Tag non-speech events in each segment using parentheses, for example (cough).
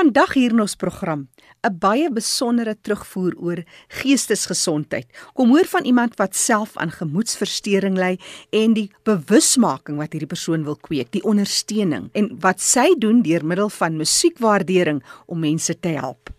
Vandag hier in ons program, 'n baie besondere terugvoer oor geestesgesondheid. Kom hoor van iemand wat self aan gemoedsversteuring ly en die bewusmaking wat hierdie persoon wil kweek, die ondersteuning en wat sy doen deur middel van musiekwaardering om mense te help.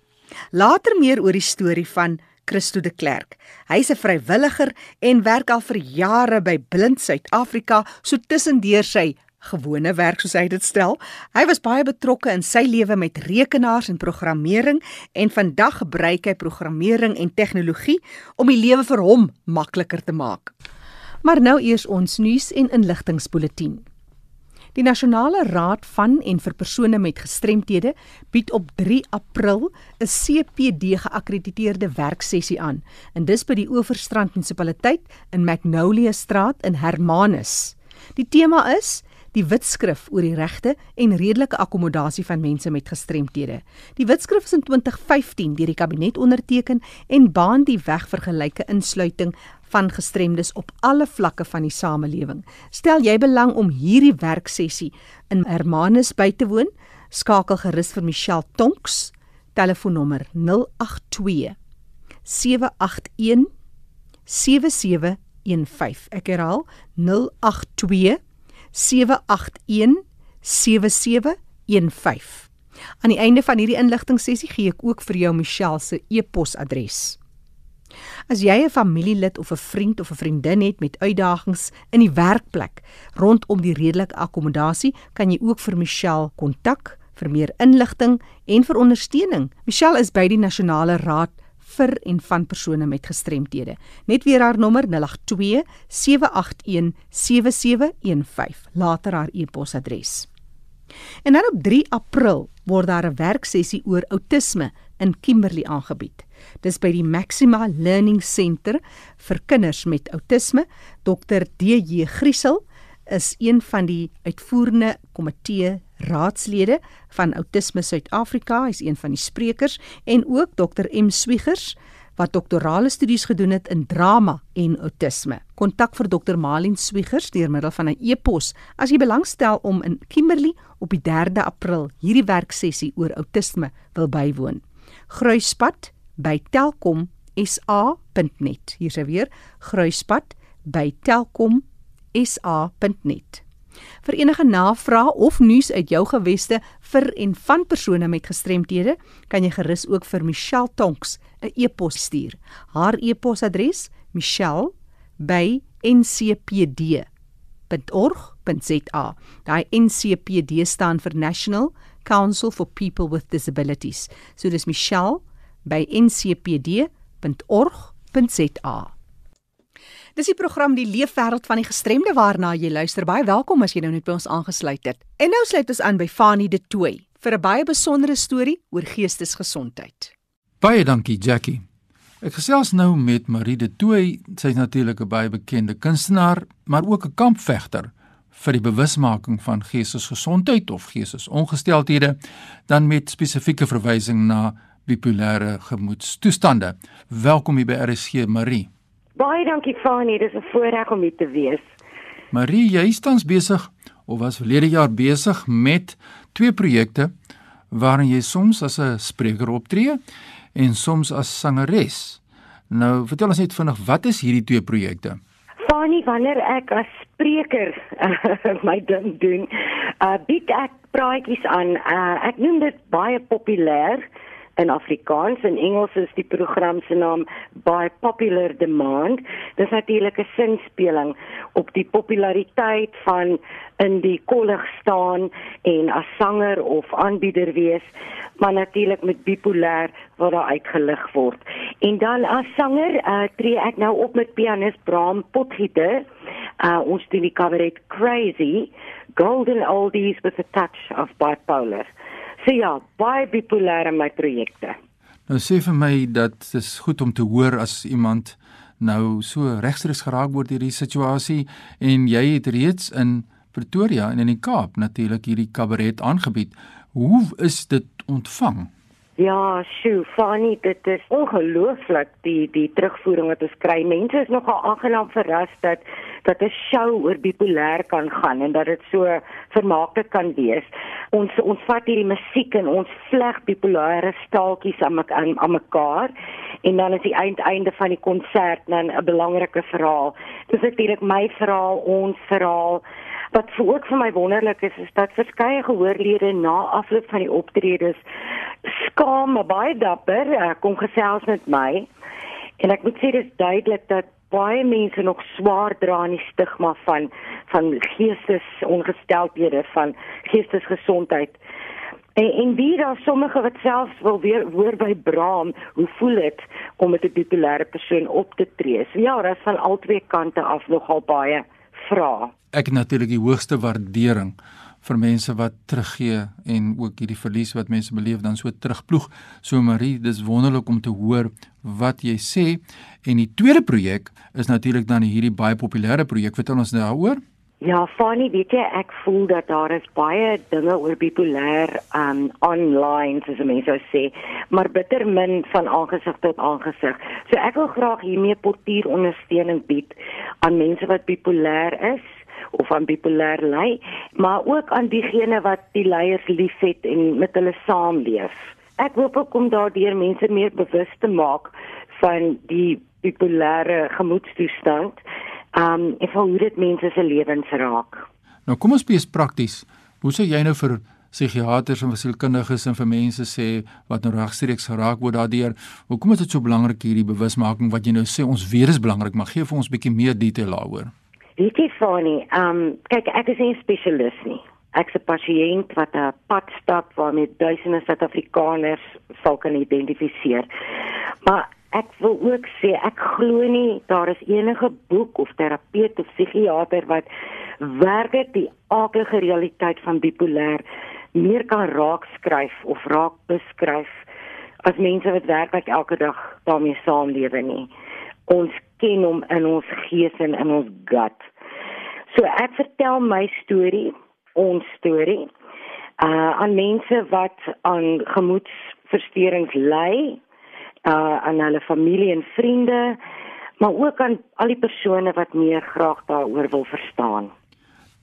Later meer oor die storie van Christo de Klerk. Hy's 'n vrywilliger en werk al vir jare by Blind Suid-Afrika, so tussendeur sy gewone werk soos hy dit stel. Hy was baie betrokke in sy lewe met rekenaars en programmering en vandag gebruik hy programmering en tegnologie om die lewe vir hom makliker te maak. Maar nou eers ons nuus en inligtingspulsatie. Die Nasionale Raad van en vir persone met gestremthede bied op 3 April 'n CPD geakkrediteerde werksessie aan, en dis by die Oeverstrand munisipaliteit in Magnolia Straat in Hermanus. Die tema is die wetskrif oor die regte en redelike akkommodasie van mense met gestremthede. Die wetskrif is in 2015 deur die kabinet onderteken en baan die weg vir gelyke insluiting van gestremdes op alle vlakke van die samelewing. Stel jy belang om hierdie werksessie in Hermanus by te woon? Skakel gerus vir Michelle Tonks, telefoonnommer 082 781 7715. Ek herhaal 082 781 7715. Aan die einde van hierdie inligtingsessie gee ek ook vir jou Michelle se e-posadres. As jy 'n familielid of 'n vriend of 'n vriendin het met uitdagings in die werkplek rondom die redelike akkommodasie, kan jy ook vir Michelle kontak vir meer inligting en vir ondersteuning. Michelle is by die Nasionale Raad vir en van persone met gestremthede. Net weer haar nommer 082 781 7715. Later haar e-posadres. En dan op 3 April word daar 'n werksessie oor outisme in Kimberley aangebied. Dis by die Maxima Learning Center vir kinders met outisme. Dr. DJ Griesel is een van die uitvoerende komitee raadslede van Autisme Suid-Afrika, hy's een van die sprekers en ook Dr M Swiegers wat doktorale studies gedoen het in drama en outisme. Kontak vir Dr Malien Swiegers deur middel van 'n e-pos as jy belangstel om in Kimberley op die 3de April hierdie werksessie oor outisme wil bywoon. Gruispad by Telkom sa.net. Hier is weer Gruispad by Telkom sa.net. Vir enige navrae of nuus uit jou geweste vir en van persone met gestremthede, kan jy gerus ook vir Michelle Tonks 'n e-pos stuur. Haar e-posadres: michelle@ncpd.org.za. Daai NCPD staan vir National Council for People with Disabilities. So dis michelle@ncpd.org.za. Dis die program Die Leefwêreld van die Gestremde waarna jy luister. Baie welkom as jy nou net by ons aangesluit het. En nou sluit ons aan by Fanie De Tooy vir 'n baie besondere storie oor geestesgesondheid. Baie dankie Jackie. Ek gesels nou met Marie De Tooy. Sy's natuurlik 'n baie bekende kunstenaar, maar ook 'n kampvegter vir die bewusmaking van geestesgesondheid of geestesongesteldhede, dan met spesifieke verwysing na bipolêre gemoedstoestande. Welkom hier by RSG Marie. Baie dankie Fanie, dis 'n voorreg om hier te wees. Marie, jy is tans besig of was verlede jaar besig met twee projekte waarin jy soms as 'n spreker optree en soms as sangeres. Nou, vertel ons net vinnig, wat is hierdie twee projekte? Fanie, wanneer ek as spreker (laughs) my ding doen, uh bied ek praatjies aan. Uh ek noem dit baie populêr in Afrikaans en Engels is die program se naam by popular demand. Dis natuurlik 'n sinspeling op die populariteit van in die kollig staan en as sanger of aanbieder wees, maar natuurlik met bipolêr wat daar uitgelig word. En dan as sanger uh, tree ek nou op met pianis Bram Potgieter. Uh, ons doen die cabaret Crazy, Golden Oldies with a touch of bipolar. So ja, baie bipolêre my projekte. Nou sê vir my dat dit is goed om te hoor as iemand nou so regstreeks geraak word deur hierdie situasie en jy het reeds in Pretoria en in die Kaap natuurlik hierdie kabaret aangebied. Hoe is dit ontvang? Ja, sjoe, Fanny, dit is ongelooflik die die terugvoering wat ons kry. Mense is nogal aangenaam verras dat dat 'n show oor bipolêr kan gaan en dat dit so vermaaklik kan wees. Ons ons vat hierdie musiek en ons vleg bipolêre staaltjies aan aan, aan mekaar en dan is die eindeinde van die konsert dan 'n belangrike verhaal. Dis natuurlik my verhaal, ons verhaal. Wat vir ook vir my wonderlik is, is dat verskeie gehoorlede na afloop van die optredes skaam, baie dapper, uh, kom gesels met my. En ek moet sê dis duidelik dat baie mense nog swaar dra aan die stigma van van geestesongesteldhede, van geestesgesondheid. En en wie daar sommige wat selfs wil weer hoor by Braam, hoe voel dit om met 'n bipolêre persoon op te tree? So ja, daar's van albei kante af nogal baie vrae. Ek het natuurlik die hoogste waardering vir mense wat teruggee en ook hierdie verlies wat mense beleef dan so terugploeg. So Marie, dis wonderlik om te hoor wat jy sê. En die tweede projek is natuurlik dan hierdie baie populêre projek. Vertel ons daaroor. Ja, Fanny, weet jy, ek voel dat daar is baie dinge oor bipolêr um online soos mense sou sê, maar bitter min van aangesig tot aangesig. So ek wil graag hiermee portuur ondersteuning bied aan mense wat bipolêr is of aan bipolêr ly, maar ook aan diegene wat die leiers liefhet en met hulle saamleef. Ek hoop ook om daardeur mense meer bewus te maak van die bipolêre gemoedstoestand, um en hoe dit mense se lewens raak. Nou kom ons wees prakties. Hoe sou jy nou vir psigiaters en sielkundiges en vir mense sê wat nou regstreeks geraak word daardeur. Hoekom is dit so belangrik hierdie bewusmaking wat jy nou sê ons weer is belangrik, maar gee vir ons 'n bietjie meer detail daaroor. Weet jy Fanny, ehm um, kyk ek is nie 'n spesialis nie. Ek's 'n pasiënt wat 'n pad stap waarmee duisende Suid-Afrikaners sal kan identifiseer. Maar ek wil ook sê ek glo nie daar is enige boek of terapeut of psigiater wat werklik die aardige realiteit van bipolêr meer kan raak skryf of raak beskryf as mense wat werklik elke dag daarmee saamlewe nie. Ons ken hom in ons gees en in ons gut. So ek vertel my storie, ons storie, uh aan mense wat aan gemoedsversteurings ly, uh aan hulle familie en vriende, maar ook aan al die persone wat meer graag daaroor wil verstaan.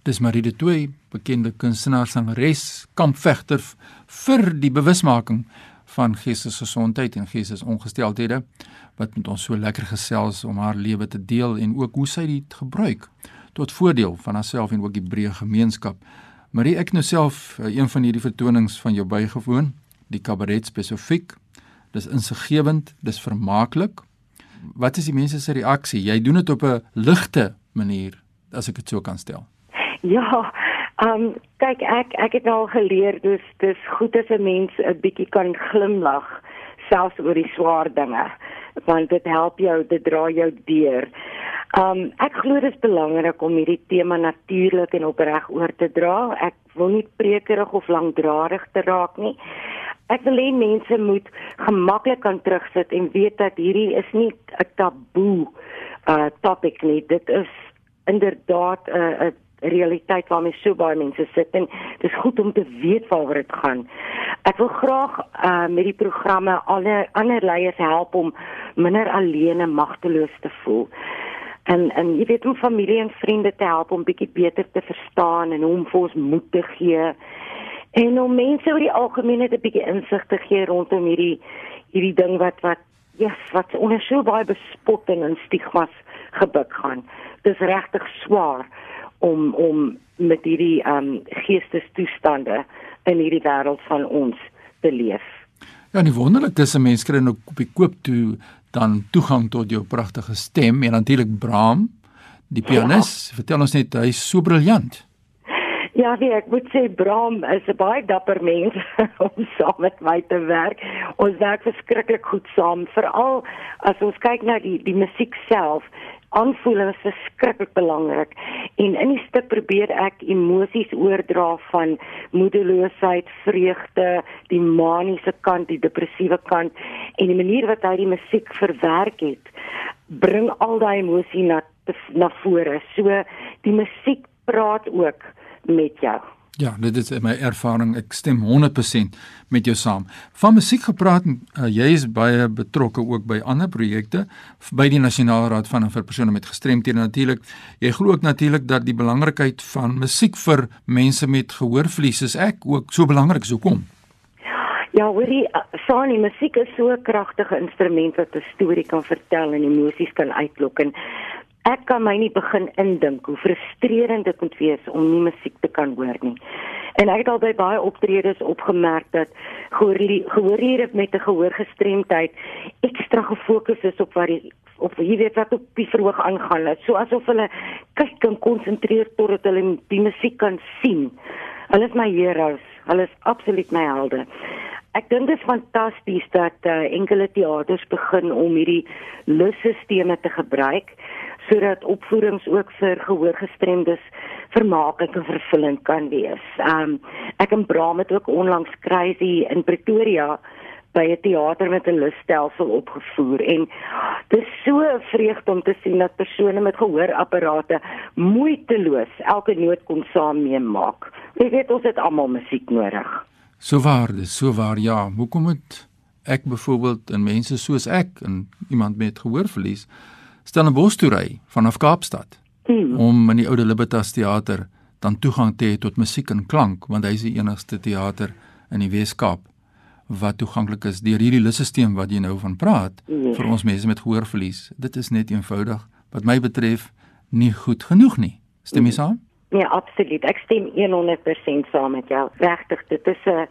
Dis Marie de Toey, bekende kunstenaar, sangeres, kampvegter vir die bewusmaking van geestesgesondheid en geestesongesteldhede wat met ons so lekker gesels om haar lewe te deel en ook hoe sy dit gebruik tot voordeel van haarself en ook die breë gemeenskap. Marie, ek nou self eh, een van hierdie vertonings van jou bygewoon, die kabaret spesifiek. Dis insiggewend, dis vermaaklik. Wat is die mense se reaksie? Jy doen dit op 'n ligte manier, as ek dit so kan stel. (laughs) Ja, ehm um, kyk ek ek het al geleer dis dis goed as 'n mens 'n bietjie kan glimlag selfs oor die swaar dinge want dit help jou dit dra jou deur. Um ek glo dit is belangrik om hierdie tema natuurlik en opreg oor te dra. Ek wil nie prekerig of langdradig te raak nie. Ek wil hê mense moet gemaklik kan terugsit en weet dat hierdie is nie 'n taboe uh topic nie. Dit is inderdaad 'n uh, 'n realiteit waarmee so baie mense sit en dis goed om te weet waaroor dit gaan. Ek wil graag uh met die programme alle ander leiers help om minder alleen en magteloos te voel. En en jy weet om familie en vriende te help om bietjie beter te verstaan en om vir ons moed te gee. En om mense oor die algemeen net 'n bietjie insig te gee rondom hierdie hierdie ding wat wat ja, yes, wat onder so baie bespotting en stigmas gebuk gaan. Dis regtig swaar om om met hierdie ehm um, geestestoestande in hierdie wêreld van ons te leef. Ja, nie wonderlik dis 'n mens kry nou op die koop toe dan toegang tot jou pragtige stem en natuurlik Braam, die pianis. Ja. Vertel ons net, hy's so briljant. Ja, wie ek moet sê Braam is 'n baie dapper mens (laughs) om saam met my te werk. Ons werk verskriklik goed saam, veral as ons kyk na die die musiek self aanvoel is verskriklik belangrik en in die stuk probeer ek emosies oordra van moedeloosheid, vreugde, die maniese kant, die depressiewe kant en die manier wat hy die musiek verwerk het, bring al daai emosie na na vore. So die musiek praat ook met jou. Ja, dit is my ervaring. Ek stem 100% met jou saam. Van musiek gepraat, uh, jy is baie betrokke ook by ander projekte by die Nasionale Raad van vir persone met gestremthede natuurlik. Jy glo ook natuurlik dat die belangrikheid van musiek vir mense met gehoorverlies is ek ook so belangrik so kom. Ja, hoorie, Sani, musiek is so 'n kragtige instrument wat 'n storie kan vertel en emosies kan uitlok en ek kan my nie begin indink hoe frustrerend dit moet wees om nie musiek te kan hoor nie. En ek het al by baie optredes opgemerk dat gehoorhiere met 'n gehoorgestremdheid ekstra gefokus is op wat die op jy weet wat op die verhoog aangaan. So asof hulle kyk en konsentreer totdat hulle die musiek kan sien. Hulle is my heroes. Hulle is absoluut my helde. Ek dink dit is fantasties dat uh, enkele teaters begin om hierdie lusstelsels te gebruik sodat opvoerings ook vir gehoorgestremdes vermaaklik en vervullend kan wees. Um ek en Bram het ook onlangs Crazy in Pretoria by 'n teater met 'n lusstelsel opgevoer en dit is so vreugde om te sien dat persone met gehoorapparate moeiteloos elke noot kon saam meemaak. Jy weet ons het almal musiek nodig. So waar, dis so waar ja. Hoekom het ek byvoorbeeld in mense soos ek en iemand met gehoorverlies Stellenbosch toe ry vanaf Kaapstad hmm. om in die Oude Libertas teater dan toegang te hê tot musiek en klank want hy is die enigste teater in die Wes-Kaap wat toeganklik is deur hierdie lusstelsel wat jy nou van praat nee. vir ons mense met gehoorverlies. Dit is net eenvoudig wat my betref nie goed genoeg nie. Stem jy saam? Nee, absoluut. Ek stem 100% saam met jou. Regtig, dit is 'n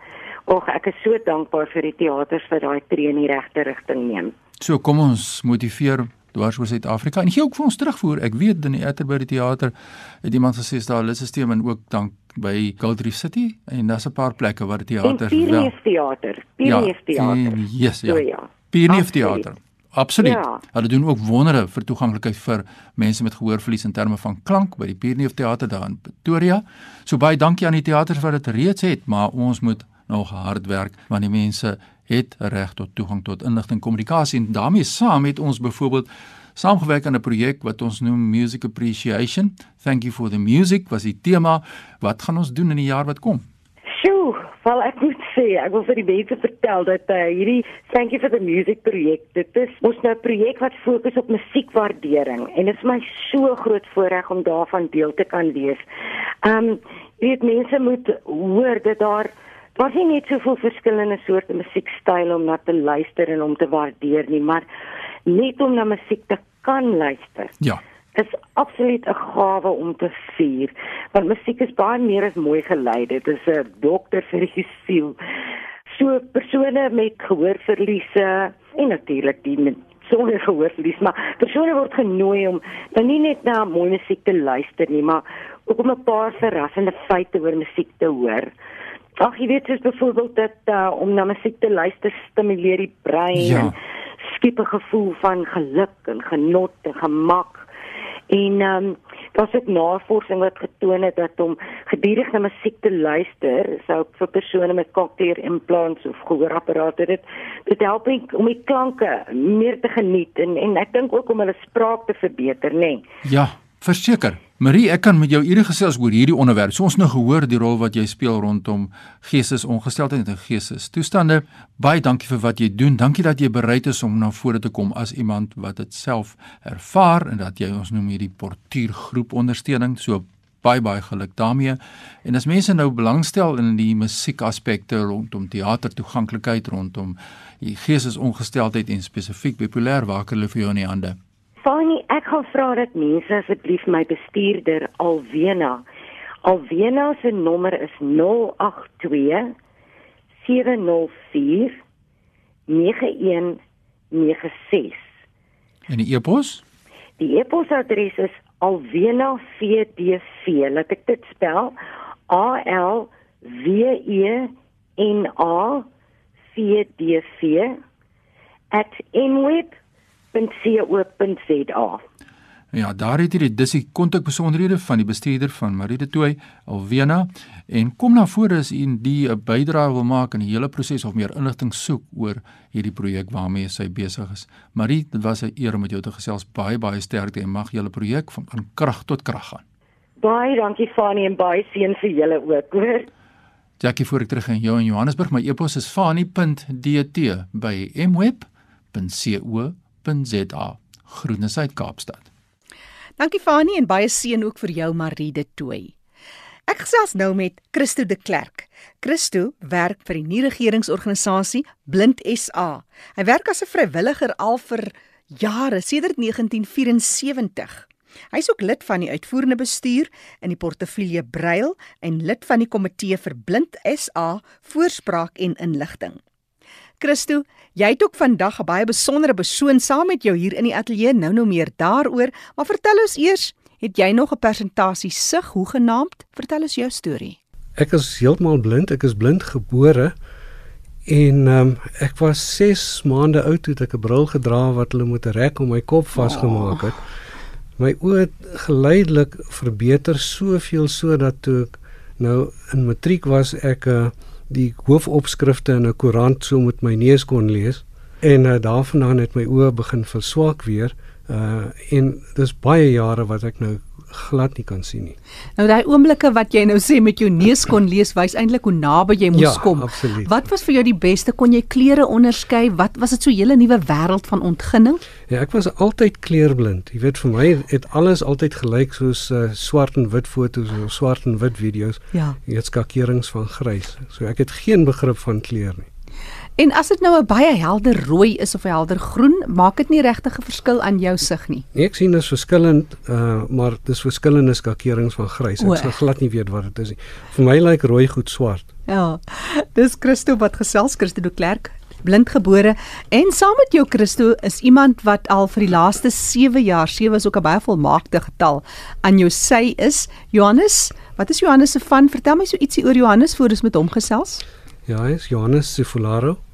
Och, ek is so dankbaar vir die teaters wat daai tree in die regte rigting neem. So kom ons motiveer dwars oor Suid-Afrika en gee ook vir ons terugvoer. Ek weet in die Etterbury teater het iemand gesê daar 'n stelsel en ook dank by Gold Reef City en daar's 'n paar plekke waar die teater wel. Pionier teater. Pionier ja, teater. Yes, ja. ja. Pionier teater. Absoluut. Ja. Hulle doen ook wondere vir toeganklikheid vir mense met gehoorverlies in terme van klank by die Pionier teater daar in Pretoria. So baie dankie aan die teaters wat dit reeds het, maar ons moet nog hard werk want die mense het reg tot toegang tot inligting kommunikasie en daarmee saam het ons byvoorbeeld saamgewerk aan 'n projek wat ons noem Music Appreciation. Thank you for the music was die tema. Wat gaan ons doen in die jaar wat kom? Sjoe, wel ek moet sê, ek wil vir die mense vertel dat uh, hierdie Thank you for the music projek, dit is ons nou 'n projek wat fokus op musiekwaardering en dit is my so groot voorreg om daarvan deel te kan wees. Um, weet mense moet hoor dat daar Daar is nie soveel verskillende soorte musiekstyle om na te luister en om te waardeer nie, maar net om na musiek te kan luister. Ja. Is absoluut 'n gawe om te vier, want musiek is baie meer as mooi geleide. Dit is 'n dokter vir die siel. So persone met gehoorverliese en natuurlik die met sonder gehoorverlies, maar persone word genooi om dan nie net na mooi musiek te luister nie, maar ook om 'n paar verrassende feite oor musiek te hoor. Ag, jy weet soos byvoorbeeld dat uh, om na musiek te luister stimuleer die brein ja. en skep 'n gevoel van geluk en genot en gemak. En ehm um, daar's ook navorsing wat getoon het dat om gedurig na musiek te luister, sou vir persone met cochlear implants of gehoorapparate dit dit help om die klanke meer te geniet en en ek dink ook om hulle spraak te verbeter, nê. Nee. Ja, verseker. Marie, ek kan met jou ure gesels oor hierdie onderwerp. So ons nou gehoor die rol wat jy speel rondom geestesongesteldheid en geestestoestande. Baie dankie vir wat jy doen. Dankie dat jy bereid is om na vore te kom as iemand wat dit self ervaar en dat jy ons noem hierdie portuïergroep ondersteuning. So baie baie geluk daarmee. En as mense nou belangstel in die musiekaspekte rondom teater toeganklikheid rondom die geestesongesteldheid en spesifiek bipolêr, waar kan hulle vir jou in die hande? Fanny, ek gaan vra dat mense asseblief my bestuurder Alwena. Alwena se nommer is 082 704 9196. En die e-pos? Die e-posadres is alwenavdv. Laat ek dit spel. A L W E N A V D V @nweb www.co.za. Ja, daar het hierdie dis die kontakbesonderhede van die bestuurder van Marie de Tooy Alwena en kom na vore as u 'n bydrae wil maak in die hele proses of meer inligting soek oor hierdie projek waarmee sy besig is. Marie, dit was 'n eer om met jou te gesels. Baie baie sterkte en mag julle projek van, van krag tot krag gaan. Baie dankie Fanie en baie seën vir julle ook, hoor. Jackie voor ek terug in jou in Johannesburg, my e-pos is fani.dt by mweb.co.za. Groete uit Kaapstad. Dankie Fanie en baie seën ook vir jou Marie de Tooi. Ek gesels nou met Christo de Klerk. Christo werk vir die nie-regeringsorganisasie Blind SA. Hy werk as 'n vrywilliger al vir jare, sedert 1974. Hy's ook lid van die uitvoerende bestuur in die portefeulje Braille en lid van die komitee vir Blind SA voorspraak en inligting. Christo, jy het ook vandag 'n baie besondere persoon saam met jou hier in die ateljee. Nou nou meer daaroor, maar vertel ons eers, het jy nog 'n persentasie sig hoe genaamd? Vertel ons jou storie. Ek is heeltemal blind. Ek is blind gebore. En um, ek was 6 maande oud toe ek 'n bril gedra wat hulle met 'n rek om my kop vasgemaak het. My oë het geleidelik verbeter soveel sodat toe ek nou in matriek was ek 'n uh, die hoofopskrifte in 'n koerant so met my neus kon lees en uh, daarvandaan het my oë begin verswak weer uh en dis baie jare wat ek nou glad nie kan sien nie. Nou daai oomblikke wat jy nou sê met jou neus kon lees wys eintlik hoe naby jy moes ja, kom. Absoluut. Wat was vir jou die beste? Kon jy kleure onderskei? Wat was dit so 'n hele nuwe wêreld van ontginning? Ja, ek was altyd kleurblind. Jy weet vir my het alles altyd gelyk soos uh, swart en wit foto's of swart en wit video's. Ja. Jy het skakerings van grys. So ek het geen begrip van kleur nie. En as dit nou 'n baie helder rooi is of 'n helder groen, maak dit nie regtig 'n verskil aan jou sig nie. Nee, ek sien dit is verskillend, uh, maar dis verskillende skakerings van grys. Ek sal glad nie weet wat dit is nie. Vir my lyk rooi goed swart. Ja. Dis Christo wat gesels Christo de Klerk blindgebore en saam met jou Christo is iemand wat al vir die laaste 7 jaar, 7 is ook 'n baie volmaakte getal aan jou sy is Johannes. Wat is Johannes se van? Vertel my so ietsie oor Johannes voor ons met hom gesels. Ja, hy is Johannes Sifularo.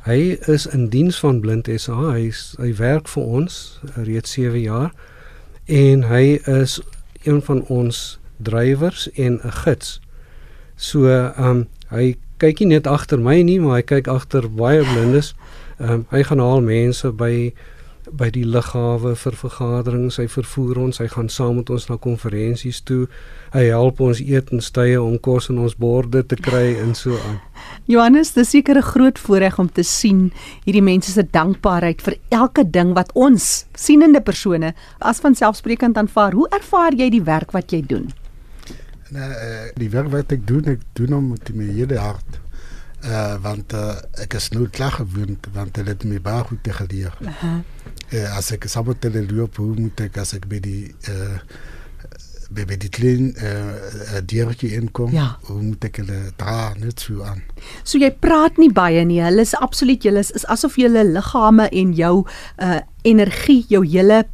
Hy is in diens van Blind SA. Hy is, hy werk vir ons reeds 7 jaar en hy is een van ons drywers en 'n gids. So, ehm um, hy kyk nie net agter my nie, maar hy kyk agter baie blindes. Ehm um, hy gaan haal mense by by die lughawe vir vergaderings, hy vervoer ons, hy gaan saam met ons na konferensies toe. Hy help ons etenstye om kos in ons borde te kry en so aan. (laughs) Johannes, dis seker 'n groot voorreg om te sien hierdie mense se dankbaarheid vir elke ding wat ons sienende persone as vanselfsprekend aanvaar. Hoe ervaar jy die werk wat jy doen? Nee, die werk wat ek doen, ek doen hom met my hele hart. Uh, want uh, ek is nou klaar gewoond, want hulle het my baie goed geleer. Uh -huh. Uh, as ek saam met hulle loop, hoe moet ek as ek by die uh, by, by die klein uh, diertjie inkom, Ja. hoe moet ek hulle dra net so aan. So jy praat nie baie nie. Hulle is absoluut julle is, is asof julle liggame en jou uh energie, jou hele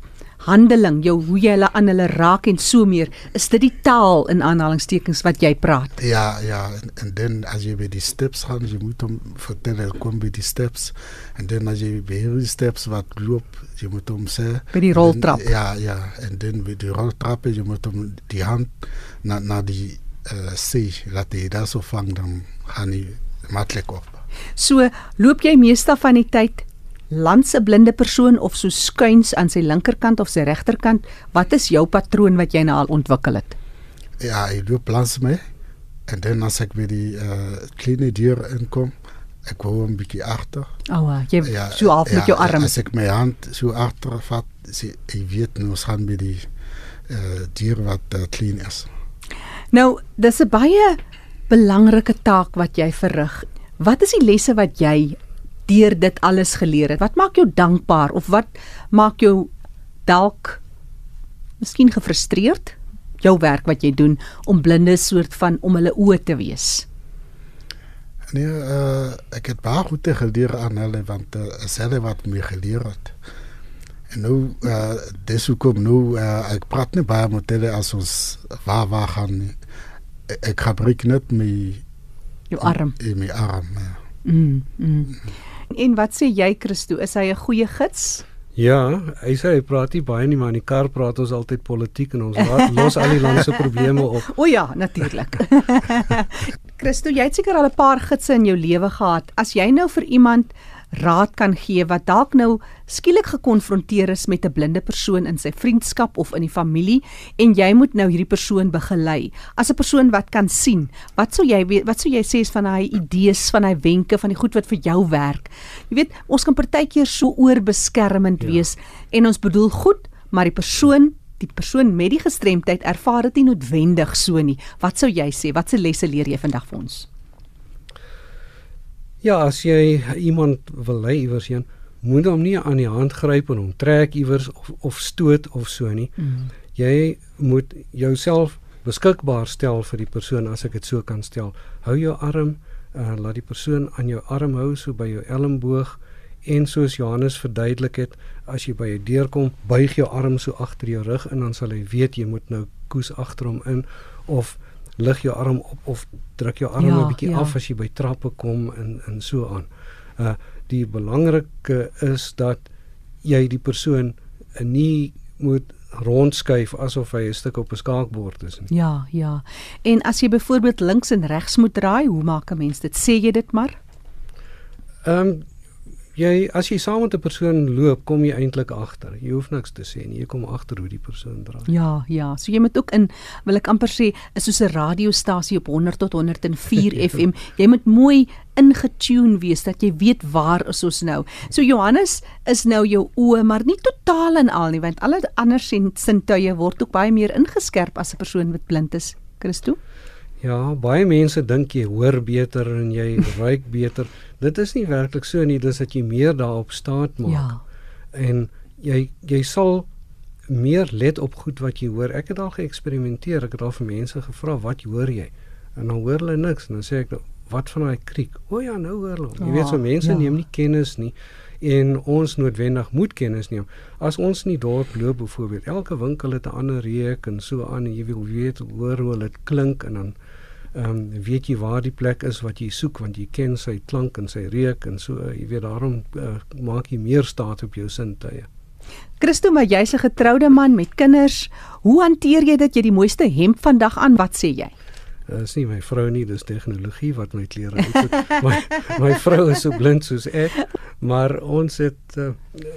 handeling, jou hoe jy hulle aan hulle raak en so meer, is dit die taal in aanhalingstekens wat jy praat. Ja, ja, en, dan als je bij die steps gaat, je moet hem vertellen, kom bij die steps. En dan als je bij die steps wat loopt, je moet hem zeggen. By die roltrap. En, ja, ja, en dan bij die roltrappen, je moet hem die hand naar, naar die uh, zee laten. Je daar zo vangt, dan gaan die makkelijk op. So loop jy meestal van die tyd langs 'n blinde persoon of so skuins aan sy linkerkant of sy regterkant. Wat is jou patroon wat jy nou al ontwikkel het? Ja, je loopt langs mij. En dan als ik bij die uh, kleine dier inkom, ik wou een beetje achter. O, oh, jy ja, so half met jou arm. Als ik mijn hand zo achter vat, zie- je weet nou gaan bij die uh, dier wat uh, clean is. Nou, dis 'n baie belangrike taak wat jy verrig. Wat is die lesse wat jy deur dit alles geleer het? Wat maak jou dankbaar of wat maak jou dalk miskien gefrustreerd? Jou werk wat jy doen om blindes soort van om hulle oë te wees. Nee, uh, ik heb baie goed geleerd aan hulle, want uh, is hulle wat mij geleerd het. En nu, uh, dis hoekom nou, uh, ik praat niet baie met hulle als ons waar waar gaan. nie. Ik- Ik gebruik net mijn, Jou arm. in mijn arm. Ja. Mm, mm. En wat sê jy Christo? Is hy 'n goeie gids? Ja, hy sê hy praat nie baie nie, maar in die kar praat ons altyd politiek en ons laat, los al die land se probleme op. (laughs) O ja, natuurlik. (laughs) Christo, jy het seker al 'n paar gidse in jou lewe gehad. As jy nou vir iemand raad kan gee wat dalk nou skielik gekonfronteer is met 'n blinde persoon in sy vriendskap of in die familie en jy moet nou hierdie persoon begelei. As 'n persoon wat kan sien, wat sou jy weet, wat sou jy sê is van hy idees, van hy wenke, van die goed wat vir jou werk? Jy weet, ons kan partykeer so oorbeskermend ja. wees en ons bedoel goed, maar die persoon die persoon met die gestremdheid ervaar dit nie noodwendig so nie. Wat sou jy sê? Watse lesse leer jy vandag vir ons? Ja, as jy iemand wil lei iewers heen, moet hom nie aan die hand gryp en hom trek iewers of of stoot of so nie. Mm. Jy moet jouself beskikbaar stel vir die persoon as ek dit so kan stel. Hou jou arm, uh, laat die persoon aan jou arm hou so by jou elmboog en soos Johannes verduidelik het, as jy by 'n deur kom, buig jou arm so agter jou rug en dan sal hy weet jy moet nou koes agter hom in of lig jou arm op of druk jou arm 'n ja, bietjie ja. af as jy by trappe kom en en so aan. Uh die belangrike is dat jy die persoon nie moet rondskuif asof hy 'n stuk op 'n skaakbord is nie. Ja, ja. En as jy byvoorbeeld links en regs moet draai, hoe maak 'n mens dit? Sê jy dit maar? Ehm um, jy as jy saam met 'n persoon loop, kom jy eintlik agter. Jy hoef niks te sê nie. Jy kom agter hoe die persoon draai. Ja, ja. So jy moet ook in wil ek amper sê, is soos 'n radiostasie op 100 tot 104 (laughs) FM. Jy moet mooi ingetune wees dat jy weet waar is ons nou. So Johannes is nou jou oë, maar nie totaal en al nie, want alle ander sintuie word ook baie meer ingeskerp as 'n persoon wat blind is. Christo? Ja, baie mense dink jy hoor beter en jy (laughs) ruik beter. Dit is nie werklik so nie, dis dat jy meer daarop staat maak. Ja. En jy jy sal meer let op goed wat jy hoor. Ek het al geëksperimenteer. Ek het al vir mense gevra, "Wat hoor jy?" En dan hoor hulle niks en dan sê ek, "Wat van daai kriek?" O ja, nou hoor hulle. Jy weet so mense ja. neem nie kennis nie en ons noodwendig moet kennis neem. As ons nie dorp loop byvoorbeeld, elke winkel het 'n ander reuk en so aan en jy wil weet hoor hoe dit klink en dan ehm um, weet jy waar die plek is wat jy soek want jy ken sy klank en sy reuk en so uh, jy weet daarom uh, maak jy meer staat op jou sintuie. Christo, maar jy's 'n getroude man met kinders. Hoe hanteer jy dit jy die mooiste hemp vandag aan? Wat sê jy? Dit is nie my vrou nie, dis tegnologie wat my klere uitsit. (laughs) my my vrou is so blind soos ek, maar ons het uh,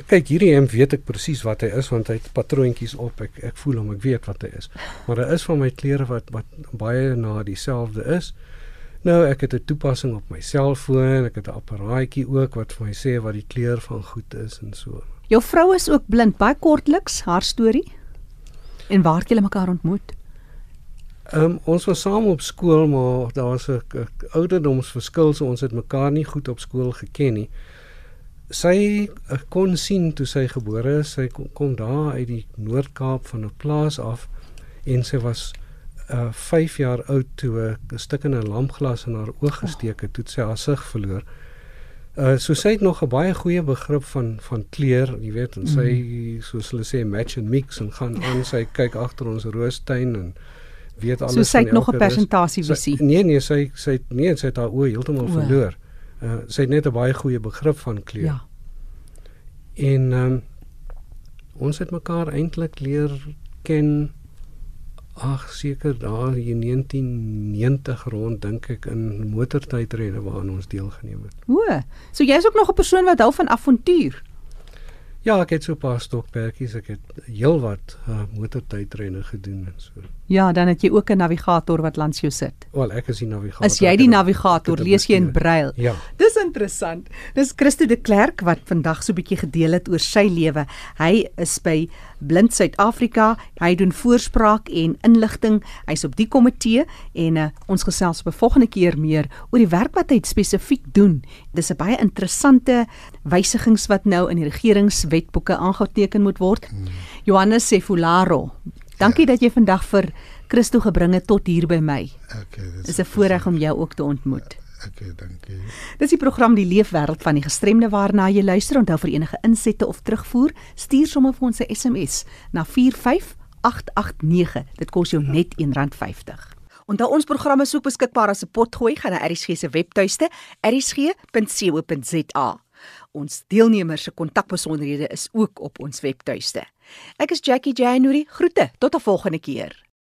kyk hierdie hemp weet ek presies wat hy is want hy het patroontjies op. Ek ek voel hom, ek weet wat hy is. Maar daar is van my klere wat wat baie na dieselfde is. Nou ek het 'n toepassing op my selfoon, ek het 'n apparaatjie ook wat vir my sê wat die kleur van goed is en so. Jou vrou is ook blind, baie kortliks haar storie. En waar het julle mekaar ontmoet? Ehm um, ons was saam op skool, maar daar was 'n ouderdomsverskil, so ons het mekaar nie goed op skool geken nie. Sy uh, kon sien toe sy gebore is. Sy kom, kom daar uit die Noord-Kaap van 'n plaas af en sy was uh 5 jaar oud toe 'n stuk in 'n lampglas in haar oog gesteek het, toe sy haar sig verloor. Uh so sy het nog 'n baie goeie begrip van van kleur, jy weet, en sy mm. soos hulle sê match and mix en gaan aan sy kyk agter ons roostuin en weet alles. So sy het nog 'n persentasie visie. Nee nee, sy sy het nee, sy het haar oë heeltemal verloor. Uh sy het net 'n baie goeie begrip van kleur. Ja. En ehm um, ons het mekaar eintlik leer ken ag seker daar in 1990 rond dink ek in motortydrenne waaraan ons deelgeneem het. O, so jy's ook nog 'n persoon wat hou van avontuur. Ja, ek het so 'n paar stokperdjies, ek het heelwat uh, motortydrenne gedoen en so. Ja, dan het jy ook 'n navigator wat langs jou sit. Wel, ek is die navigator. As jy die navigator lees jy in brail. Ja. Dis interessant. Dis Christo de Klerk wat vandag so 'n bietjie gedeel het oor sy lewe. Hy is by Blind Suid-Afrika. Hy doen voorspraak en inligting. Hy's op die komitee en uh, ons gesels op 'n volgende keer meer oor die werk wat hy spesifiek doen. Dis 'n baie interessante wysigings wat nou in die regeringswetboeke aangeteken moet word. Hmm. Johannes Sefularo Dankie ja. dat jy vandag vir Christo gebring het tot hier by my. Okay, dit is 'n voorreg om jou ook te ontmoet. Okay, dankie. Dis die program Die Leefwêreld van die gestremde waarna jy luister. Onthou vir enige insette of terugvoer, stuur sommer vir ons 'n SMS na 45889. Dit kos jou net R1.50. Onthou ons programme is ook beskikbaar as 'n potgooi gaan na ERSG se webtuiste, ersg.co.za. Ons deelnemers se kontakbesonderhede is ook op ons webtuiste. Ek is Jackie January. Groete tot 'n volgende keer.